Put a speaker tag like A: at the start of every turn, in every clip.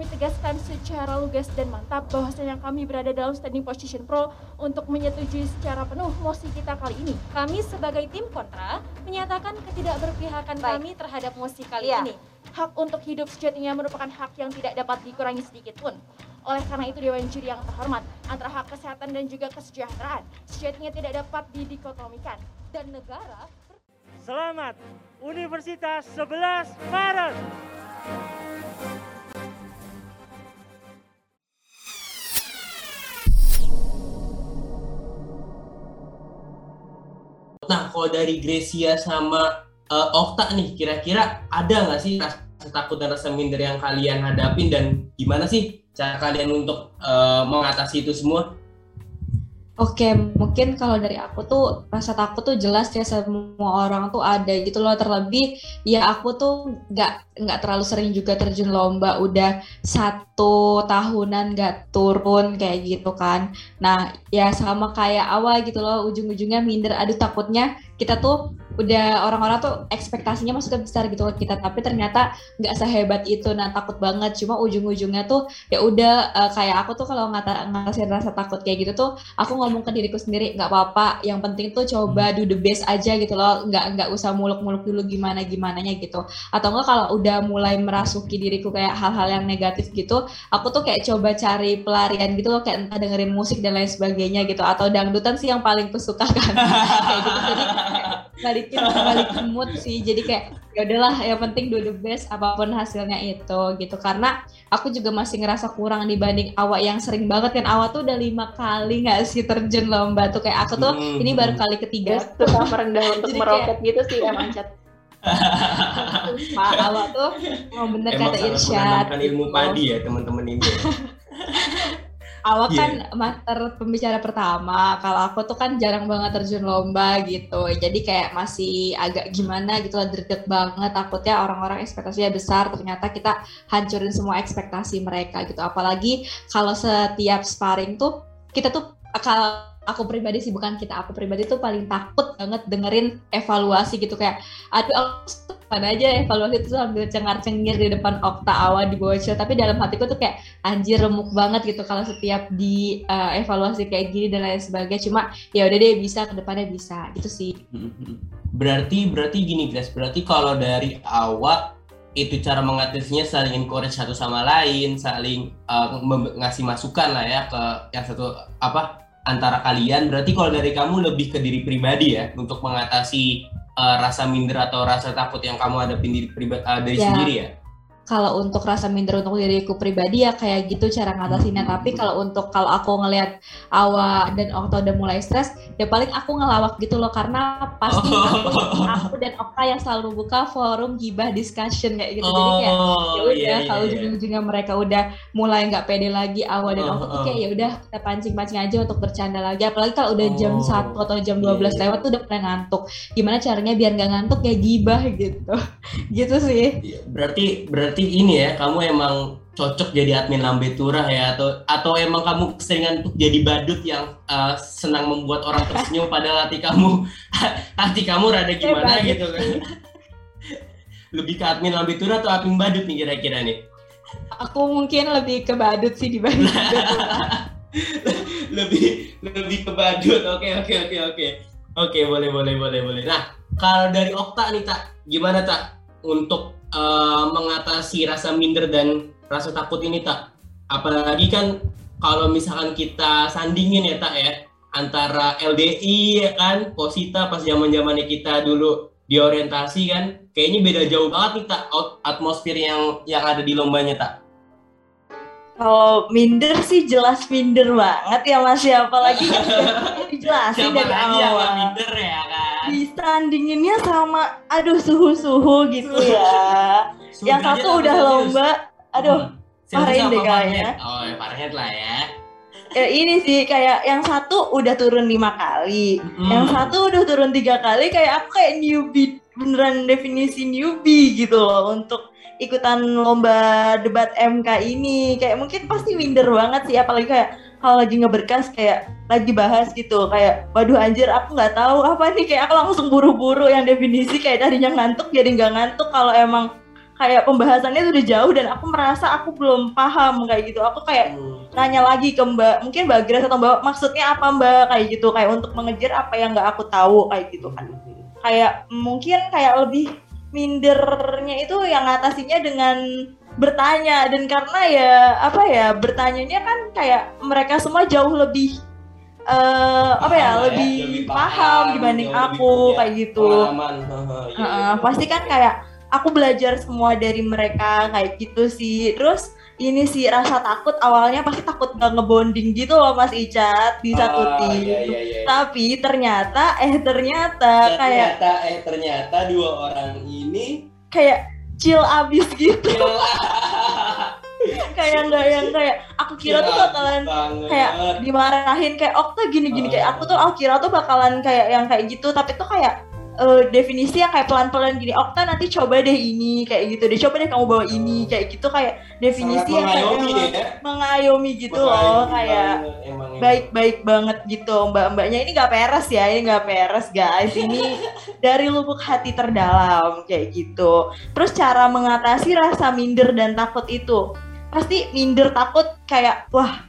A: kami tegaskan secara lugas dan mantap bahwasanya kami berada dalam standing position pro untuk menyetujui secara penuh mosi kita kali ini. Kami sebagai tim kontra menyatakan ketidakberpihakan
B: Baik.
A: kami terhadap mosi kali
B: Iya.
A: ini. Hak untuk hidup sejatinya merupakan hak yang tidak dapat dikurangi sedikit pun. Oleh karena itu Dewan Juri yang terhormat, antara hak kesehatan dan juga kesejahteraan sejatinya tidak dapat didikotomikan. Dan negara
C: Selamat Universitas 11 Maret.
D: Nah, kalau dari Gracia sama eh, Okta nih, kira-kira ada nggak sih rasa takut dan rasa minder yang kalian hadapin dan gimana sih cara kalian untuk eh, mengatasi itu semua?
E: Oke, mungkin kalau dari aku tuh rasa takut tuh jelas ya semua orang tuh ada gitu loh. Terlebih ya aku tuh nggak nggak terlalu sering juga terjun lomba. Udah satu tahunan nggak turun kayak gitu kan. Nah ya sama kayak awal gitu loh. Ujung-ujungnya minder. Aduh takutnya kita tuh udah orang-orang tuh ekspektasinya maksudnya besar gitu ke kita. Tapi ternyata nggak sehebat itu. Nah takut banget. Cuma ujung-ujungnya tuh ya udah eh, kayak aku tuh kalau ngata ngatasin rasa takut kayak gitu tuh aku ngomong ke diriku sendiri nggak apa-apa. Yang penting tuh coba do the best aja gitu loh. Nggak nggak usah muluk-muluk dulu gimana gimananya gitu. Atau enggak kalau udah mulai merasuki diriku kayak hal-hal yang negatif gitu aku tuh kayak coba cari pelarian gitu loh. Kayak entah dengerin musik dan lain sebagainya gitu. Atau dangdutan sih yang paling kusuka kan. Kayak gitu. Jadi balikin balikin mood sih jadi kayak ya udahlah yang penting do the best apa pun hasilnya itu gitu karena aku juga masih ngerasa kurang dibanding awak yang sering banget kan awak tuh udah lima kali nggak sih terjun lomba tuh kayak aku tuh
D: Hmm.
E: ini baru kali ketiga
B: susah merendah untuk
E: Jadi
B: meroket gitu sih emang Cat.
E: Pak awak tuh mau bener
D: Emang
E: kata Irsyad
D: menanamkan ilmu padi ya teman-teman ini.
E: Awak
D: Iya.
E: kan master pembicara pertama, kalau aku tuh kan jarang banget terjun lomba gitu, jadi kayak masih agak gimana gitu lah, deg banget, takutnya orang-orang ekspektasinya besar, ternyata kita hancurin semua ekspektasi mereka gitu, apalagi kalau setiap sparring tuh, kita tuh kalau aku pribadi sih bukan kita, aku pribadi tuh paling takut banget dengerin evaluasi gitu. Kayak, aduh aku mana aja evaluasi itu sambil cengar-cengir di depan Okta Awa di bocil tapi dalam hatiku tuh kayak anjir remuk banget gitu kalau setiap di uh, evaluasi kayak gini dan lain sebagainya. Cuma ya udah deh bisa ke depannya bisa gitu sih.
D: Berarti berarti gini guys, berarti kalau dari awak itu cara mengatasinya saling encourage satu sama lain, saling uh, ngasih masukan lah ya ke yang satu apa antara kalian. Berarti kalau dari kamu lebih ke diri pribadi ya untuk mengatasi uh, rasa minder atau rasa takut yang kamu hadapin diri pribadi dari
E: Ya.
D: sendiri ya.
E: Kalau untuk rasa minder untuk diriku pribadi ya kayak gitu cara ngatasinnya.
D: Hmm.
E: tapi kalau untuk kalau aku ngelihat Awa dan Okta udah mulai stres ya paling aku ngelawak gitu loh. Karena pasti aku, aku dan Okta yang selalu membuka forum gibah discussion kayak gitu. Jadi kayak ya
D: Oh,
E: udah
D: iya, iya,
E: kalau
D: iya.
E: ujung-ujungnya mereka udah mulai nggak pede lagi awal dan
D: Oh,
E: Okta tuh
D: oh.
E: kayak ya udah kita pancing-pancing aja untuk bercanda lagi. Apalagi kalau udah jam
D: Oh,
E: 1 atau jam
D: iya,
E: 12
D: iya.
E: lewat tuh udah mulai ngantuk. Gimana caranya biar nggak ngantuk ya gibah gitu. Gitu sih.
D: Iya, Berarti berarti ini ya, kamu emang cocok jadi admin lambe turah ya atau atau emang kamu keseringan untuk jadi badut yang uh, senang membuat orang tersenyum padahal hati kamu hati kamu rada gimana gitu kan. Lebih ke admin lambe turah atau admin badut nih kira-kira nih?
E: aku mungkin lebih ke badut sih dibanding
D: lebih lebih ke badut. Oke oke oke oke. Oke, boleh boleh boleh boleh. Nah, kalau dari Okta nih Tak, gimana Tak untuk eh, mengatasi rasa minder dan rasa takut ini Tak? Apalagi kan kalau misalkan kita sandingin ya Tak ya antara LDI ya kan, Posita pas zaman-zamannya kita dulu di orientasi kan, kayaknya beda jauh banget nih Tak atmosfer yang yang ada di lombanya Tak.
B: Kalau minder sih jelas minder banget ya Mas ya apalagi dijelasin dari awal.
D: minder ya kan?
B: Disandinginnya sama aduh suhu-suhu gitu ya. Yang
D: Sudrajat
B: satu
D: apa
B: udah lomba, aduh
D: Hmm.
B: Parahin deh kayaknya.
D: Oh, ya Fahrenheit lah ya.
B: ya ini sih kayak yang satu udah turun lima kali,
D: Mm.
B: yang satu udah turun tiga kali kayak aku kayak newbie beneran definisi newbie gitu loh untuk ikutan lomba debat MK ini kayak mungkin pasti minder banget sih apalagi kayak kalau lagi ngeberkas kayak lagi bahas gitu kayak waduh anjir aku nggak tahu apa nih. Kayak aku langsung buru-buru yang definisi kayak tadinya ngantuk jadi nggak ngantuk. Kalau emang kayak pembahasannya tuh udah jauh dan aku merasa aku belum paham kayak gitu. Aku kayak
D: Hmm.
B: nanya lagi ke mbak mungkin mbak Grace atau mbak maksudnya apa mbak? Kayak gitu kayak untuk mengejar apa yang nggak aku tahu kayak gitu kan. Kayak mungkin kayak lebih mindernya itu yang ngatasinya dengan bertanya dan karena ya apa ya bertanyanya kan kayak mereka semua jauh lebih eh apa ya
D: ya,
B: lebih,
D: lebih
B: paham,
D: paham,
B: dibanding
D: lebih
B: aku kayak gitu
D: Pengalaman. Iya,
B: Heeh,
D: iya.
B: pasti kan kayak aku belajar semua dari mereka kayak gitu sih terus ini sih rasa takut awalnya pasti takut gak ngebonding gitu loh Mas Icat di satu
D: Ah,
B: tim
D: iya, iya, iya.
B: tapi ternyata eh ternyata kayak
D: ternyata eh ternyata dua orang ini
B: kayak chill abis gitu
D: gila
B: kayak nggak yang kayak aku kira tuh bakalan
D: banget.
B: kayak dimarahin kayak Okta gini-gini kayak aku tuh aku kira tuh bakalan kayak yang kayak gitu tapi tuh kayak eh, definisi yang kayak pelan-pelan gini Okta nanti coba deh ini kayak gitu deh. Coba deh kamu bawa ini kayak gitu kayak
D: sangat
B: definisi yang kayak
D: mengayomi
B: emang
D: ya.
B: mengayomi gitu loh
D: Mengayomi
B: kayak
D: emang, emang.
B: baik-baik banget gitu mbak-mbaknya. Ini nggak peres ya ini nggak peres guys. Ini dari lubuk hati terdalam kayak gitu. Terus cara mengatasi rasa minder dan takut itu. Pasti minder takut kayak wah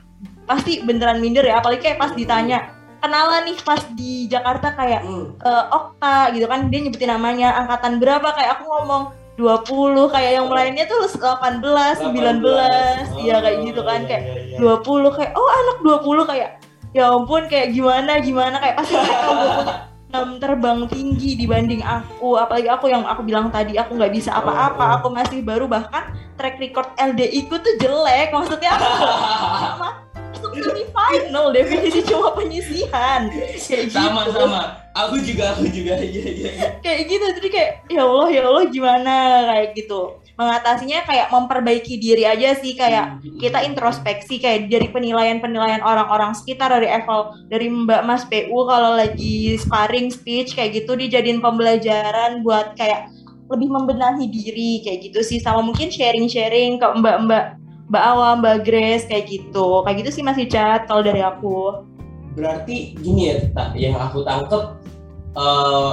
B: pasti beneran minder ya. Apalagi kayak pas ditanya kenalan nih pas di Jakarta kayak
D: Hmm.
B: eh, Okta gitu kan dia nyebutin namanya angkatan berapa? Kayak aku ngomong 20 kayak yang lainnya tuh 18, 19 iya kayak gitu kan
D: iya,
B: kayak
D: iya, iya.
B: 20 kayak oh anak 20 kayak ya ampun kayak gimana gimana? Kayak pasti mereka udah punya jam terbang tinggi dibanding aku. Apalagi aku yang aku bilang tadi aku nggak bisa
D: Oh, oh.
B: apa-apa aku masih baru bahkan track record LDI ku tuh jelek. Maksudnya aku masuk semifinal definisi cuma penyisihan. Kayak gitu.
D: Sama sama. Aku juga aku juga. Iya iya iya.
B: kayak gitu. Jadi kayak ya Allah ya Allah gimana? Kayak gitu. Mengatasinya kayak memperbaiki diri aja sih. Kayak
D: Hmm.
B: kita introspeksi kayak dari penilaian-penilaian orang-orang sekitar. Dari eval dari Mbak Mas PU kalau lagi sparring speech kayak gitu dijadiin pembelajaran buat kayak lebih membenahi diri kayak gitu sih. Sama mungkin sharing-sharing ke Mbak-mbak Mbak Awa, Mbak Grace kayak gitu. Kayak gitu sih masih chat kalau dari aku.
D: Berarti gini ya Tita, yang aku tangkep eh,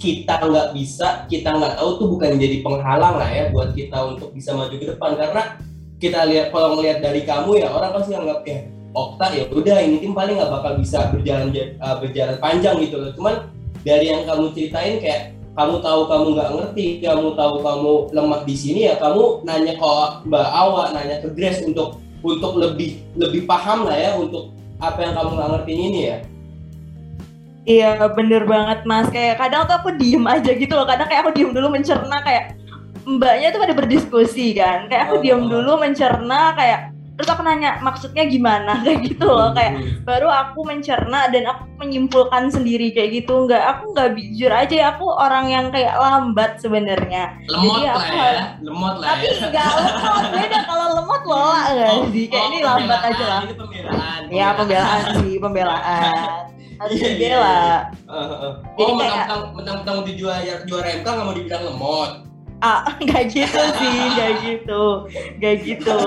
D: kita nggak bisa kita nggak tahu tuh bukan jadi penghalang lah ya buat kita untuk bisa maju ke depan. Karena kita lihat kalau ngelihat dari kamu ya orang pasti anggap ya Okta ya udah ini tim paling nggak bakal bisa berjalan ja- eh, berjalan panjang gitu loh. Cuman dari yang kamu ceritain kayak kamu tahu kamu nggak ngerti kamu tahu kamu lemah di sini ya kamu nanya ke Mbak Awa nanya ke Grace untuk untuk lebih lebih paham lah ya untuk apa yang kamu nggak ngerti ini ya.
B: Iya bener banget mas. Kayak kadang tuh aku diem aja gitu loh. Kadang kayak aku diem dulu mencerna kayak mbaknya tuh pada berdiskusi kan. Kayak aku
D: Oh.
B: diem dulu mencerna kayak terus aku nanya maksudnya gimana? Kayak gitu loh kayak baru aku mencerna dan aku menyimpulkan sendiri kayak gitu. Nggak aku nggak jujur aja ya aku orang yang kayak lambat sebenarnya.
D: Lemot
B: Jadi
D: lah
B: aku
D: ya lemot lah
B: tapi
D: ya.
B: nggak lemot beda kalau lemot lola nggak sih? Kayak ini lambat
D: pembelaan,
B: aja lah.
D: Ini pembelaan
B: ya pembelaan. sih pembelaan. Harus
D: Iya, iya,
B: dibela
D: eh.
B: Jadi
D: oh mentang-mentang mentang-mentang di juara juara MK nggak mau dibilang lemot
B: ah nggak gitu sih nggak gitu. Nggak gitu.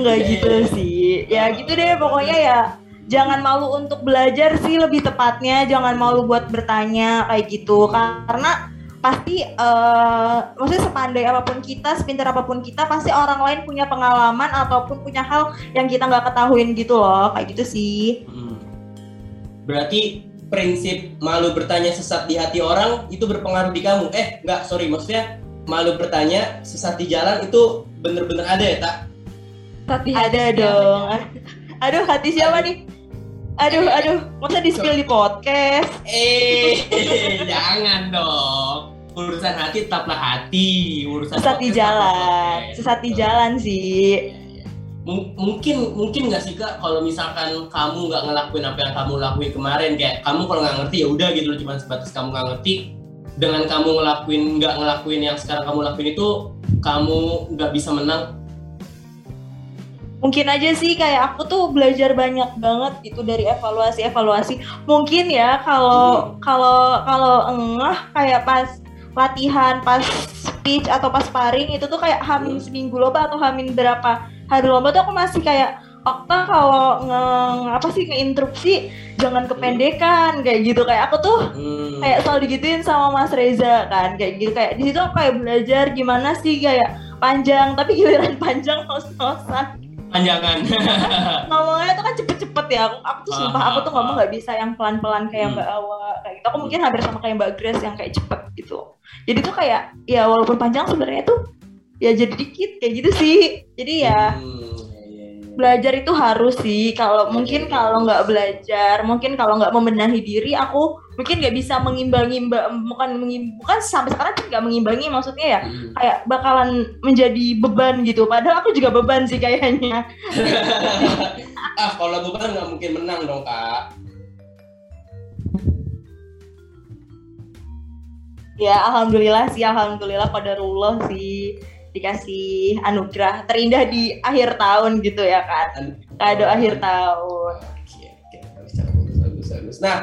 B: Nggak gitu sih. Ya gitu deh pokoknya ya jangan malu untuk belajar sih lebih tepatnya. Jangan malu buat bertanya kayak gitu. Karena pasti eh maksudnya sepandai apa pun kita sepintar apa pun kita pasti orang lain punya pengalaman ataupun punya hal yang kita nggak ketahuin gitu loh. Kayak gitu sih.
D: Hmm. berarti prinsip malu bertanya sesat di hati orang itu berpengaruh di kamu. Eh nggak sorry. Maksudnya malu bertanya sesat di jalan itu bener-bener ada ya tak
E: Tapi
B: ada dong. aduh hati siapa nih? Aduh aduh. Masa di spill di podcast?
D: Eh jangan dong. Urusan hati tetaplah hati. Urusan
B: sesat di jalan. sesat di jalan sih.
D: Iya, iya. Mung- mungkin mungkin nggak sih kak kalau misalkan kamu nggak ngelakuin apa yang kamu lakuin kemarin? Kayak kamu kalau nggak ngerti ya udah gitu loh cuma sebatas kamu nggak ngerti dengan kamu ngelakuin nggak ngelakuin yang sekarang kamu lakuin itu kamu nggak bisa menang?
B: Mungkin aja sih kayak aku tuh belajar banyak banget gitu dari evaluasi evaluasi mungkin ya kalau kalau kalau engah kayak pas latihan pas speech atau pas sparring itu tuh kayak hamin seminggu lomba atau hamin berapa hari lomba tuh aku masih kayak Okta kalau nge apa sih ngeinterupsi jangan kependekan kayak gitu kayak aku tuh
D: Hmm.
B: kayak selalu digituin sama Mas Reza kan kayak gitu kayak di situ aku kayak belajar gimana sih kayak panjang tapi giliran panjang ngos-ngosan
D: panjangan.
B: ngomongnya tuh kan cepet-cepet ya aku, aku tuh sumpah
D: Ah,
B: aku tuh
D: ah,
B: ngomong
D: ah.
B: nggak bisa yang pelan-pelan kayak
D: Hmm.
B: Mbak Awa kayak gitu aku mungkin hampir sama kayak Mbak Grace yang kayak cepet gitu jadi tuh kayak ya walaupun panjang sebenarnya tuh ya jadi dikit kayak gitu sih jadi ya
D: Hmm.
B: Belajar itu harus sih kalau
D: Iya,
B: mungkin
D: iya, iya.
B: kalau nggak belajar mungkin kalau nggak membenahi diri aku mungkin nggak bisa mengimbangi mbak bukan mengim bukan sampai sekarang nggak mengimbangi maksudnya ya
D: Hmm.
B: kayak bakalan menjadi beban gitu padahal aku juga beban sih kayaknya
D: ah kalau beban nggak mungkin menang dong kak.
B: ya alhamdulillah sih alhamdulillah qadarullah sih dikasih anugerah terindah di akhir tahun gitu ya kan kado akhir tahun
D: Oke, oke, bagus, bagus, bagus, bagus. Nah,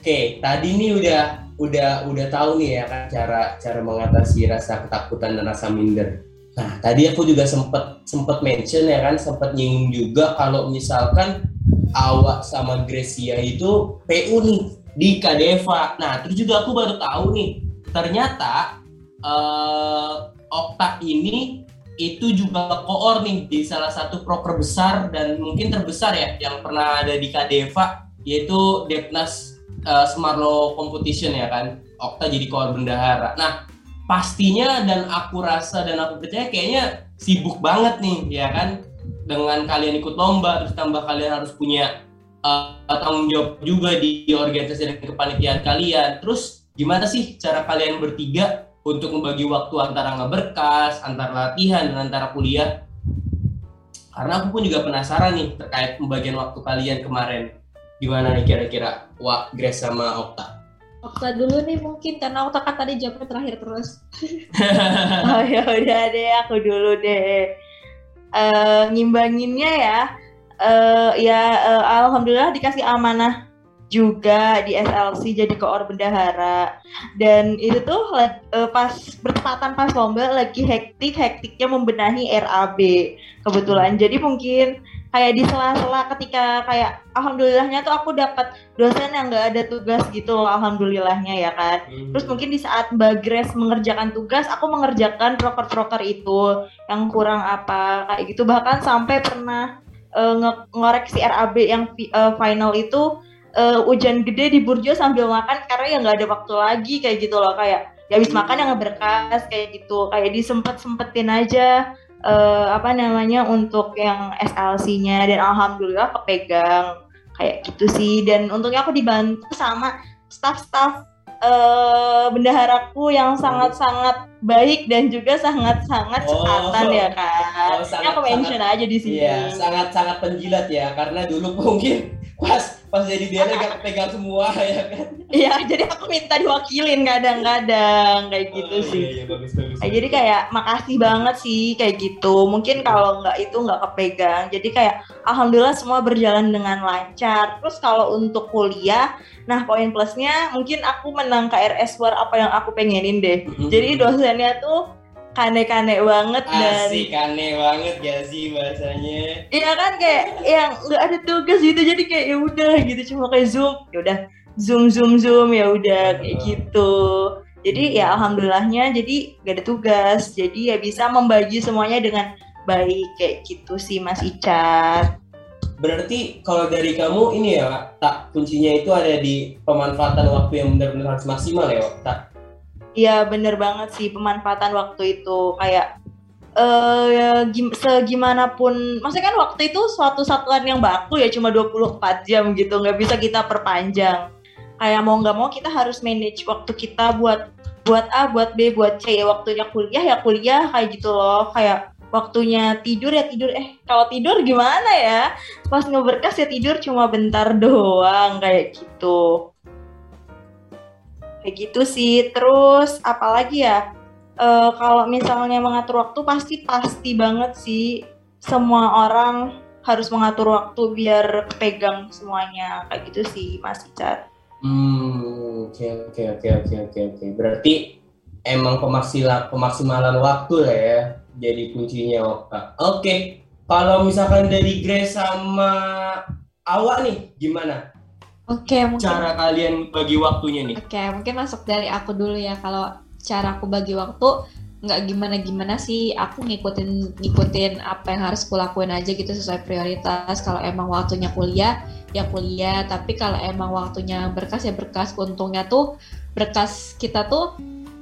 D: oke, tadi nih udah udah udah tahu nih ya kan cara cara mengatasi rasa ketakutan dan rasa minder. Nah, tadi aku juga sempet sempet mention ya kan, sempet nyinggung juga kalau misalkan Awak sama Gracia itu PU nih di Kadeva. Nah, terus juga aku baru tahu nih, ternyata eh Okta ini itu juga koor nih di salah satu proker besar dan mungkin terbesar ya yang pernah ada di Kadeva yaitu Depnas uh, Smartlaw Competition ya kan. Okta jadi koor bendahara. Nah pastinya dan aku rasa dan aku percaya kayaknya sibuk banget nih ya kan dengan kalian ikut lomba terus tambah kalian harus punya uh, tanggung jawab juga di organisasi dan kepanitiaan kalian. Terus gimana sih cara kalian bertiga untuk membagi waktu antara ngeberkas, antara latihan, dan antara kuliah. Karena aku pun juga penasaran nih terkait pembagian waktu kalian kemarin. Gimana nih kira-kira Wak, Grace sama Okta?
E: Okta dulu nih mungkin karena Okta kan tadi jawabnya terakhir terus.
B: oh ya udah deh aku dulu deh Eh ngimbanginnya ya eh ya eh, alhamdulillah dikasih amanah juga di SLC jadi koor bendahara. Dan itu tuh eh, pas bertepatan pas lomba lagi hektik hektiknya membenahi RAB kebetulan. Jadi mungkin kayak di sela-sela ketika kayak alhamdulillahnya tuh aku dapat dosen yang nggak ada tugas gitu loh alhamdulillahnya ya kan. Terus mungkin di saat Mbak Grace mengerjakan tugas, aku mengerjakan proker-proker itu yang kurang apa kayak gitu. Bahkan sampai pernah nge- ngoreksi RAB yang eh, final itu eh, hujan gede di Burjo sambil makan karena ya nggak ada waktu lagi kayak gitu loh. Kayak ya habis makan yang ngeberkas kayak gitu. Kayak disempet sempetin aja eh, apa namanya untuk yang SLC-nya dan alhamdulillah kepegang. Kayak gitu sih. Dan untungnya aku dibantu sama staff-staff eh bendaharaku yang sangat-sangat baik dan juga sangat-sangat
D: Oh.
B: cekatan ya kan.
D: Oh,
B: Ini aku mention aja di sini.
D: Iya, sangat-sangat penjilat ya, karena dulu mungkin pas pas jadi dia gak pegang semua ya kan.
B: Iya, jadi aku minta diwakilin kadang-kadang kayak gitu
D: Oh,
B: sih.
D: Iya, iya, bagus, bagus,
B: Kayak jadi kayak makasih banget sih kayak gitu. Mungkin kalau nggak itu nggak kepegang. Jadi kayak alhamdulillah semua berjalan dengan lancar. Terus kalau untuk kuliah, nah poin plusnya mungkin aku menang KRS War apa yang aku pengenin deh.
D: Mhm.
B: Jadi dosennya tuh kane-kane banget dan
D: Asik, aneh banget gak sih bahasanya?
B: Iya kan kayak yang nggak ada tugas gitu jadi kayak ya udah gitu cuma kayak zoom ya udah zoom zoom zoom ya udah kayak gitu jadi ya alhamdulillahnya jadi gak ada tugas jadi ya bisa membagi semuanya dengan baik kayak gitu sih Mas Icat
D: Berarti kalau dari kamu ini ya, tak kuncinya itu ada di pemanfaatan waktu yang benar-benar harus maksimal ya, tak?
B: Iya bener banget sih pemanfaatan waktu itu. Kayak eh gim- segimanapun maksudnya kan waktu itu suatu satuan yang baku ya cuma 24 jam gitu nggak bisa kita perpanjang. Kayak mau nggak mau kita harus manage waktu kita buat buat A buat B buat C ya. Waktunya kuliah ya kuliah kayak gitu loh. Kayak waktunya tidur ya tidur. Eh kalau tidur gimana ya? Pas ngeberkas ya tidur cuma bentar doang kayak gitu kayak gitu sih terus apalagi ya eh, kalau misalnya mengatur waktu pasti pasti banget sih semua orang harus mengatur waktu biar pegang semuanya kayak gitu sih Mas Icat
D: Hmm, oke oke oke oke oke oke. Berarti emang pemaksimal pemaksimalan waktu ya jadi kuncinya Okta. Oke. kalau misalkan dari Grace sama Awak nih gimana
E: Oke, mungkin
D: cara kalian bagi waktunya nih?
E: Oke, mungkin masuk dari aku dulu ya. Kalau cara aku bagi waktu nggak gimana-gimana sih. Aku ngikutin ngikutin apa yang harus kulakuin aja gitu sesuai prioritas. Kalau emang waktunya kuliah, ya kuliah. Tapi kalau emang waktunya berkas ya berkas. Untungnya tuh berkas kita tuh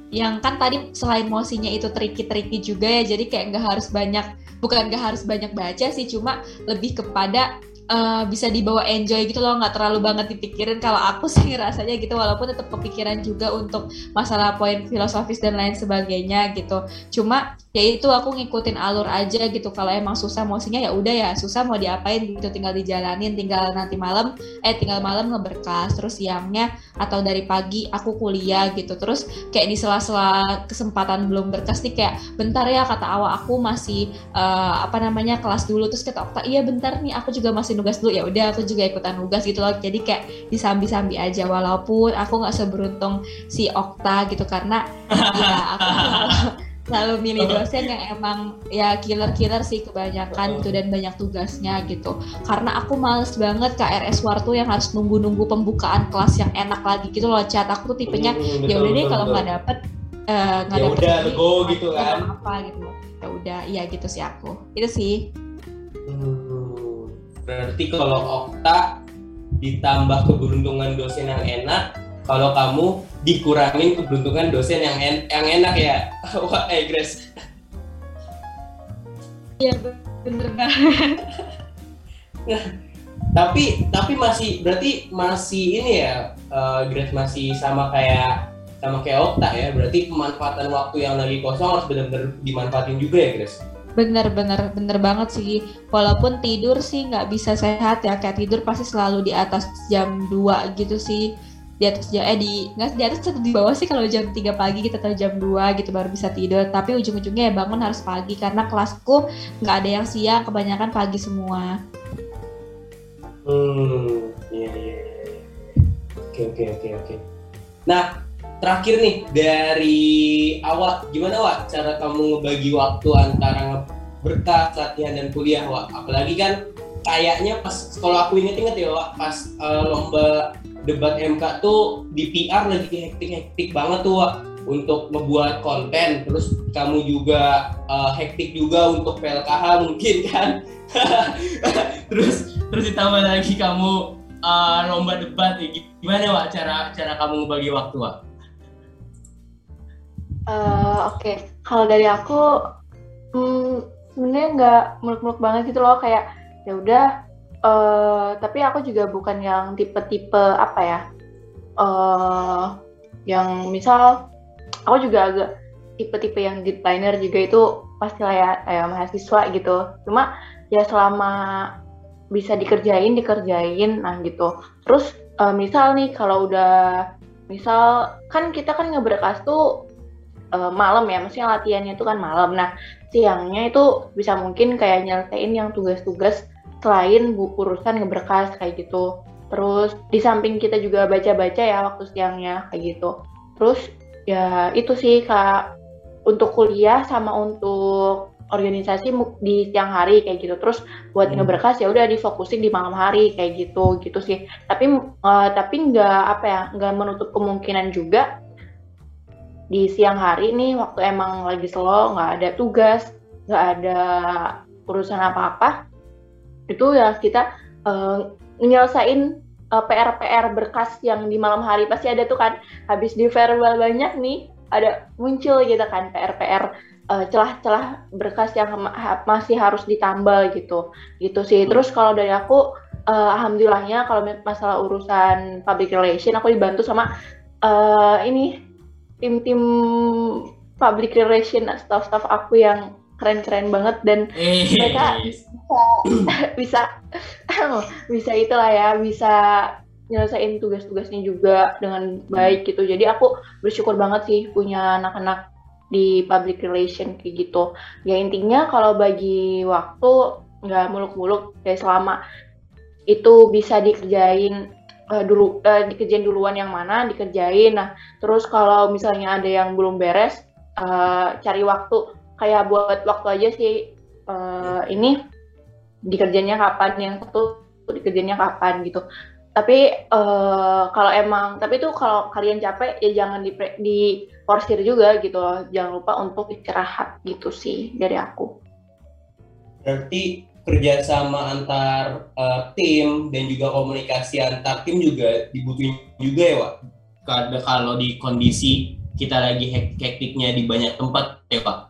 E: yang kan tadi selain mosinya itu tricky-tricky juga ya. Jadi kayak nggak harus banyak, bukan nggak harus banyak baca sih. Cuma lebih kepada uh, bisa dibawa enjoy gitu loh nggak terlalu banget dipikirin. Kalau aku sih rasanya gitu walaupun tetap kepikiran juga untuk masalah poin filosofis dan lain sebagainya gitu. Cuma ya itu aku ngikutin alur aja gitu. Kalau emang susah mosinya ya udah ya susah mau diapain gitu. Tinggal dijalanin tinggal nanti malam eh tinggal malam ngeberkas terus siangnya atau dari pagi aku kuliah gitu. Terus kayak di sela-sela kesempatan belum berkas nih kayak bentar ya kata awak aku masih uh, apa namanya kelas dulu. Terus kata Okta iya bentar nih aku juga masih nugas dulu ya udah aku juga ikutan nugas gitu loh. Jadi kayak disambi-sambi aja walaupun aku nggak seberuntung si Okta gitu karena ya aku selalu milih dosen yang emang ya killer-killer sih kebanyakan gitu dan banyak tugasnya gitu. Karena aku males banget KRS Wartu yang harus nunggu-nunggu pembukaan kelas yang enak lagi gitu loh chat. Aku tuh tipenya
D: Hmm,
E: ya udah deh kalau nggak dapet eh, nggak
D: Ya
E: dapet
D: udah, go gitu kan.
E: apa gitu. Ya udah iya gitu sih aku. Itu sih.
D: Hmm, berarti kalau Okta ditambah keberuntungan dosen yang enak, kalau kamu dikurangin keberuntungan dosen yang en- yang enak ya. Wah, eh Grace.
E: iya bener banget
D: Tapi tapi masih berarti masih ini ya eh, Grace masih sama kayak sama kayak Okta ya. Berarti pemanfaatan waktu yang lagi kosong harus benar-benar dimanfaatin juga ya, Grace.
E: Bener bener banget sih walaupun tidur sih nggak bisa sehat ya kayak tidur pasti selalu di atas jam 2 gitu sih di atas jam eh di nggak di atas atau di bawah sih kalau jam 3 pagi kita atau jam 2 gitu baru bisa tidur tapi ujung-ujungnya ya bangun harus pagi karena kelasku nggak ada yang siang kebanyakan pagi semua
D: Hmm, iya iya. iya. Oke oke oke oke. Nah, terakhir nih dari awal gimana Wak cara kamu ngebagi waktu antara berkas, latihan dan kuliah Wak? Apalagi kan kayaknya pas kalau aku inget-inget ya Wak, pas eh, lomba debat MK tuh di PR lagi hektik-hektik banget tuh Wak untuk membuat konten terus kamu juga eh, hektik juga untuk PLKH mungkin kan terus terus ditambah lagi kamu uh, lomba debat ya gimana Wak cara cara kamu ngebagi waktu Wak?
F: Eh, Oke, kalau dari aku hmm, sebenarnya nggak muluk-muluk banget gitu loh kayak ya udah. eh, tapi aku juga bukan yang tipe-tipe apa ya, eh yang misal aku juga agak tipe-tipe yang deadliner juga itu pastilah ya kayak mahasiswa gitu. Cuma ya selama bisa dikerjain dikerjain, nah gitu. Terus eh, misal nih kalau udah misal kan kita kan ngeberkas tuh eh, malam ya, maksudnya latihannya itu kan malam. Nah, siangnya itu bisa mungkin kayak nyelesain yang tugas-tugas selain bu urusan ngeberkas kayak gitu. Terus di samping kita juga baca-baca ya waktu siangnya kayak gitu. Terus ya itu sih kak untuk kuliah sama untuk organisasi di siang hari kayak gitu. Terus buat
D: Hmm.
F: ngeberkas ya udah difokusin di malam hari kayak gitu gitu sih. Tapi eh, tapi nggak apa ya nggak menutup kemungkinan juga di siang hari nih waktu emang lagi slow nggak ada tugas nggak ada urusan apa-apa itu ya kita eh, nyelesain eh, PR-PR berkas yang di malam hari. Pasti ada tuh kan habis di farewell banyak nih ada muncul gitu kan PR-PR eh, celah-celah berkas yang ha- masih harus ditambal gitu. Gitu sih. Terus kalau dari aku eh, alhamdulillahnya kalau masalah urusan public relation aku dibantu sama eh, ini tim-tim public relation staff-staff aku yang keren-keren banget dan
D: Eh,
F: Mereka- bisa bisa itulah ya bisa nyelesain tugas-tugasnya juga dengan baik gitu. Jadi aku bersyukur banget sih punya anak-anak di public relation kayak gitu. Ya intinya kalau bagi waktu nggak muluk-muluk kayak selama itu bisa dikerjain eh, dulu eh, dikerjain duluan yang mana dikerjain. Nah terus kalau misalnya ada yang belum beres eh, cari waktu. Kayak buat waktu aja sih eh, ini dikerjanya kapan yang satu dikerjanya kapan gitu. Tapi eh, kalau emang tapi itu kalau kalian capek ya jangan di di porsir juga gitu loh. Jangan lupa untuk istirahat gitu sih dari aku.
D: Berarti kerjasama antar eh, tim dan juga komunikasi antar tim juga dibutuhin juga ya, Wak? Karena kalau di kondisi kita lagi hek- hektiknya di banyak tempat ya, Pak?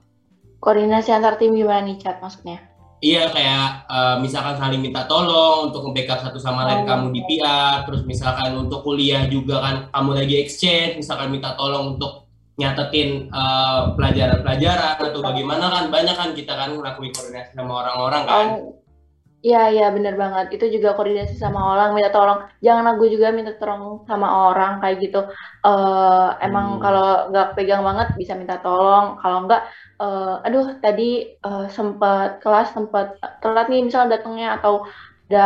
F: koordinasi antar tim gimana nih chat maksudnya
D: Iya kayak eh, misalkan saling minta tolong untuk nge-backup satu sama lain
F: Oh.
D: kamu di PR, terus misalkan untuk kuliah juga kan kamu lagi exchange, misalkan minta tolong untuk nyatetin eh, pelajaran-pelajaran atau bagaimana kan banyak kan kita kan ngelakuin koordinasi sama orang-orang kan.
F: Iya iya bener banget itu juga koordinasi sama orang minta tolong jangan aku juga minta tolong sama orang kayak gitu eh emang
D: Hmm.
F: kalau nggak pegang banget bisa minta tolong kalau nggak eh, aduh tadi eh, sempat kelas sempat telat nih misal datangnya atau ada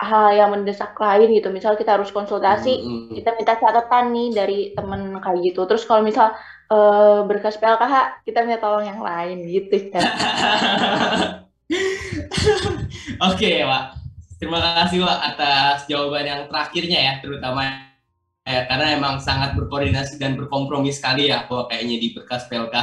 F: hal yang mendesak lain gitu misal kita harus konsultasi
D: Hmm, hmm.
F: kita minta catatan nih dari temen kayak gitu terus kalau misal eh, berkas PLKH kita minta tolong yang lain gitu kan
D: Oke, Pak. Terima kasih, Pak, atas jawaban yang terakhirnya ya, terutama ya, karena emang sangat berkoordinasi dan berkompromi sekali ya, Pak, kayaknya di berkas PLK.